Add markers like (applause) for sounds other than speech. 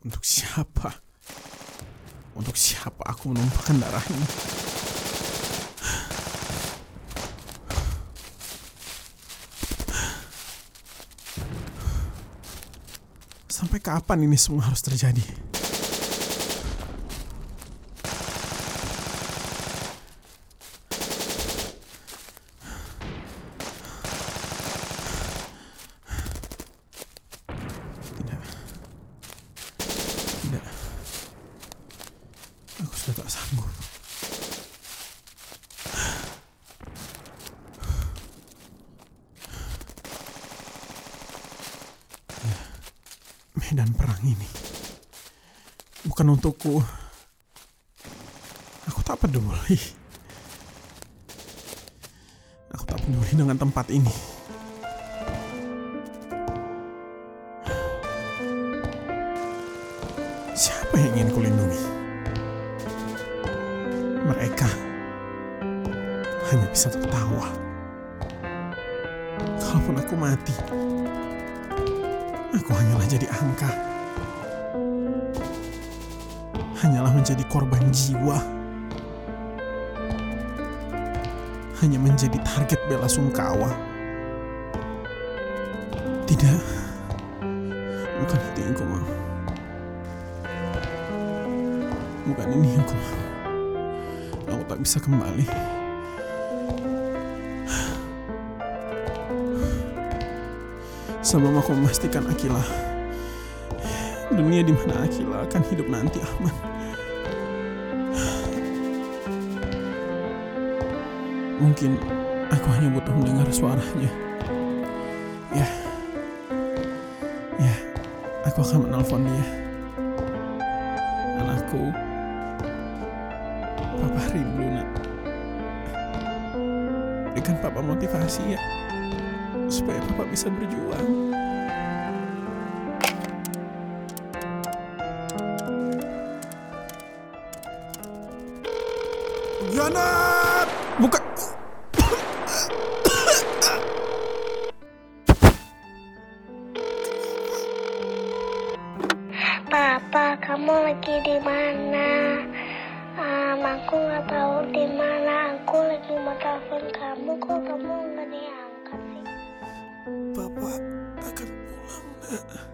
Untuk siapa? Untuk siapa aku menumpahkan darah ini? Sampai kapan ini semua harus terjadi? Tidak. Tidak. Aku sudah tak sanggup. Ya, Medan perang ini bukan untukku. Aku tak peduli. Aku tak peduli dengan tempat ini. Siapa yang ingin kulindungi? Mereka hanya bisa tertawa. Kalaupun aku mati, aku hanyalah jadi angka. Hanyalah menjadi korban jiwa. Hanya menjadi target bela sungkawa. Tidak, bukan itu yang. Bukan ini yang ku mau. Aku tak bisa kembali. Sebelum aku memastikan Akila dunia di mana Akila akan hidup nanti, Ahmad. Mungkin aku hanya butuh mendengar suaranya. Ya, ya, aku akan menelpon dia. Anakku, Papa rindu nak. Berikan Papa motivasi ya, supaya Papa bisa berjuang. Yana, buka. Papa, kamu lagi di mana? Um, aku nggak tahu di mana. Aku Yeah. (laughs)